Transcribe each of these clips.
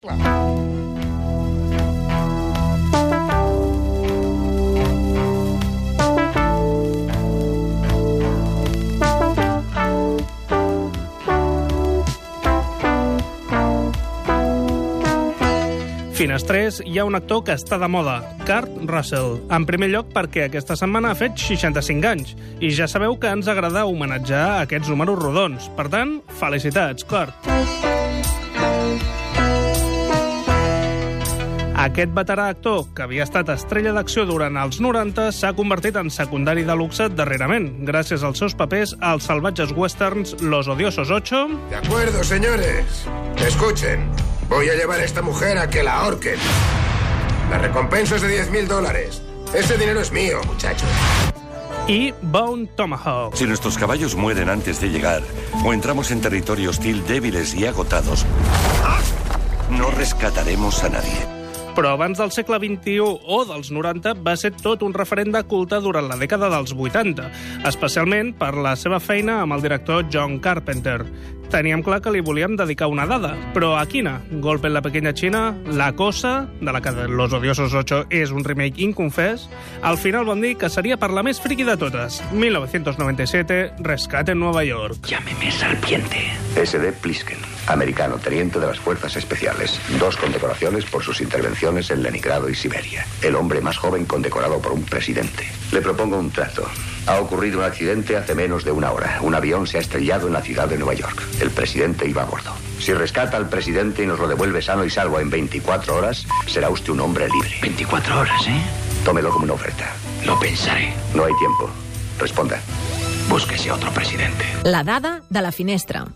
Finestrers, hi ha un actor que està de moda, Kurt Russell. En primer lloc perquè aquesta setmana ha fet 65 anys i ja sabeu que ens agrada homenatjar aquests números rodons. Per tant, felicitats, Kurt. Aquest veterà actor, que havia estat estrella d'acció durant els 90, s'ha convertit en secundari de luxe darrerament, gràcies als seus papers als salvatges westerns Los Odiosos 8... De acuerdo, señores. Escuchen. Voy a llevar a esta mujer a que la ahorquen. La recompensa es de 10 mil dólares. Ese dinero es mío, muchachos. i Bone Tomahawk. Si nuestros caballos mueren antes de llegar o entramos en territorio hostil débiles y agotados, no rescataremos a nadie. Però abans del segle XXI o dels 90 va ser tot un referent de culte durant la dècada dels 80, especialment per la seva feina amb el director John Carpenter. Teníem clar que li volíem dedicar una dada, però a quina? Golpe en la pequeña China, La Cosa, de la que Los Odiosos 8 és un remake inconfès, al final van dir que seria per la més friqui de totes, 1997, Rescate en Nueva York. Llámeme serpiente. SD Plisken, americano, teniente de las fuerzas especiales. Dos condecoraciones por sus intervenciones en Leningrado y Siberia. El hombre más joven condecorado por un presidente. Le propongo un trato. Ha ocurrido un accidente hace menos de una hora. Un avión se ha estrellado en la ciudad de Nueva York. El presidente iba a bordo. Si rescata al presidente y nos lo devuelve sano y salvo en 24 horas, será usted un hombre libre. 24 horas, ¿eh? Tómelo como una oferta. Lo pensaré. No hay tiempo. Responda. Búsquese otro presidente. La dada de la finestra.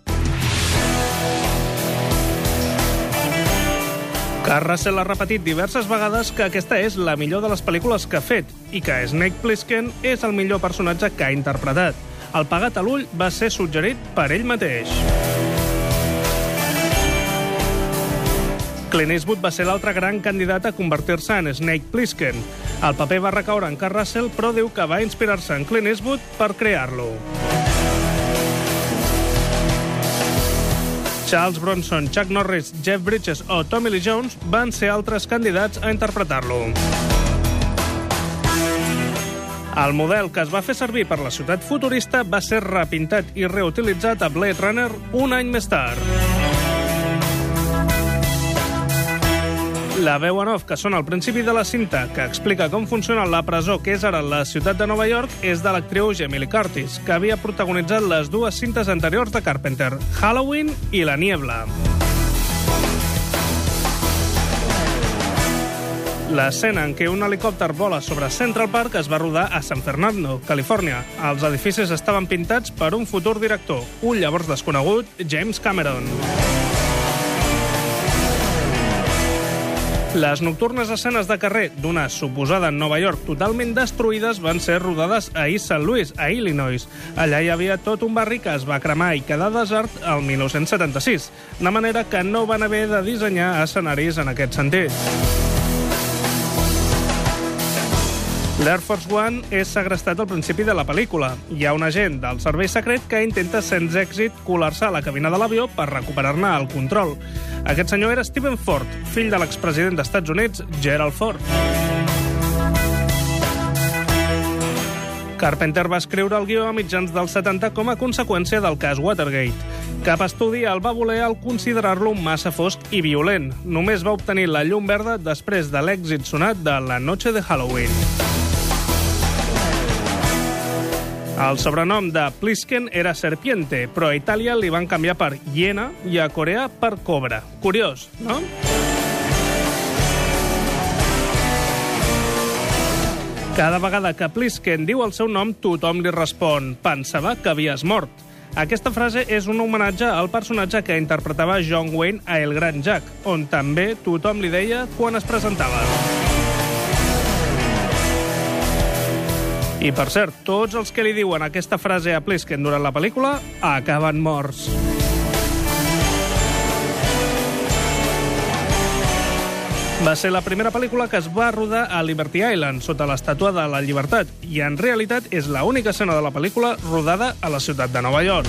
Que Russell ha repetit diverses vegades que aquesta és la millor de les pel·lícules que ha fet i que Snake Plissken és el millor personatge que ha interpretat. El pagat a l'ull va ser suggerit per ell mateix. Clint Eastwood va ser l'altre gran candidat a convertir-se en Snake Plissken. El paper va recaure en Kurt Russell, però diu que va inspirar-se en Clint Eastwood per crear-lo. Charles Bronson, Chuck Norris, Jeff Bridges o Tommy Lee Jones van ser altres candidats a interpretar-lo. El model que es va fer servir per la ciutat futurista va ser repintat i reutilitzat a Blade Runner un any més tard. La veu en off que sona al principi de la cinta, que explica com funciona la presó que és ara la ciutat de Nova York, és de l'actriu Jamie Curtis, que havia protagonitzat les dues cintes anteriors de Carpenter, Halloween i La Niebla. L'escena en què un helicòpter vola sobre Central Park es va rodar a San Fernando, Califòrnia. Els edificis estaven pintats per un futur director, un llavors desconegut James Cameron. Les nocturnes escenes de carrer d'una suposada Nova York totalment destruïdes van ser rodades a East St. Louis, a Illinois. Allà hi havia tot un barri que es va cremar i quedar desert el 1976, de manera que no van haver de dissenyar escenaris en aquest sentit. L'Air Force One és segrestat al principi de la pel·lícula. Hi ha un agent del servei secret que intenta sense èxit colar-se a la cabina de l'avió per recuperar-ne el control. Aquest senyor era Stephen Ford, fill de l'expresident d'Estats Units, Gerald Ford. Carpenter va escriure el guió a mitjans dels 70 com a conseqüència del cas Watergate. Cap estudi el va voler al considerar-lo massa fosc i violent. Només va obtenir la llum verda després de l'èxit sonat de La noche de Halloween. El sobrenom de Plisken era Serpiente, però a Itàlia li van canviar per hiena i a Corea per cobra. Curiós, no? Cada vegada que Plisken diu el seu nom, tothom li respon «Pensava que havies mort». Aquesta frase és un homenatge al personatge que interpretava John Wayne a El Gran Jack, on també tothom li deia quan es presentava. I, per cert, tots els que li diuen aquesta frase a Plisken durant la pel·lícula acaben morts. Va ser la primera pel·lícula que es va rodar a Liberty Island, sota l'Estàtua de la Llibertat, i en realitat és l'única escena de la pel·lícula rodada a la ciutat de Nova York.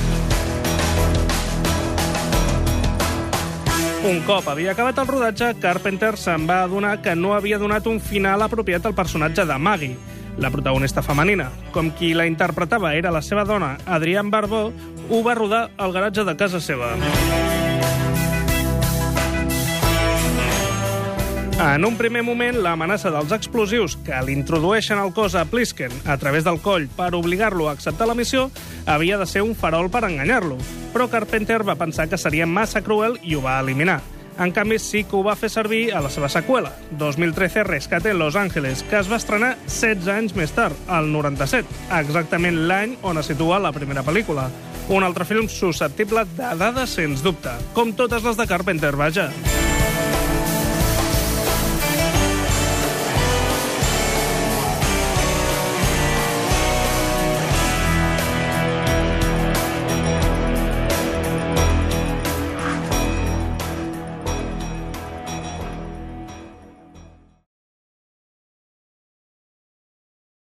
Un cop havia acabat el rodatge, Carpenter se'n va adonar que no havia donat un final apropiat al personatge de Maggie, la protagonista femenina. Com qui la interpretava era la seva dona, Adrienne Barbeau, ho va rodar al garatge de casa seva. En un primer moment, l'amenaça dels explosius que l'introdueixen al cos a Plisken a través del coll per obligar-lo a acceptar la missió havia de ser un farol per enganyar-lo. Però Carpenter va pensar que seria massa cruel i ho va eliminar. En canvi, sí que ho va fer servir a la seva seqüela, 2013 Rescate en Los Angeles, que es va estrenar 16 anys més tard, al 97, exactament l'any on es situa la primera pel·lícula. Un altre film susceptible de dades, sens dubte, com totes les de Carpenter, vaja.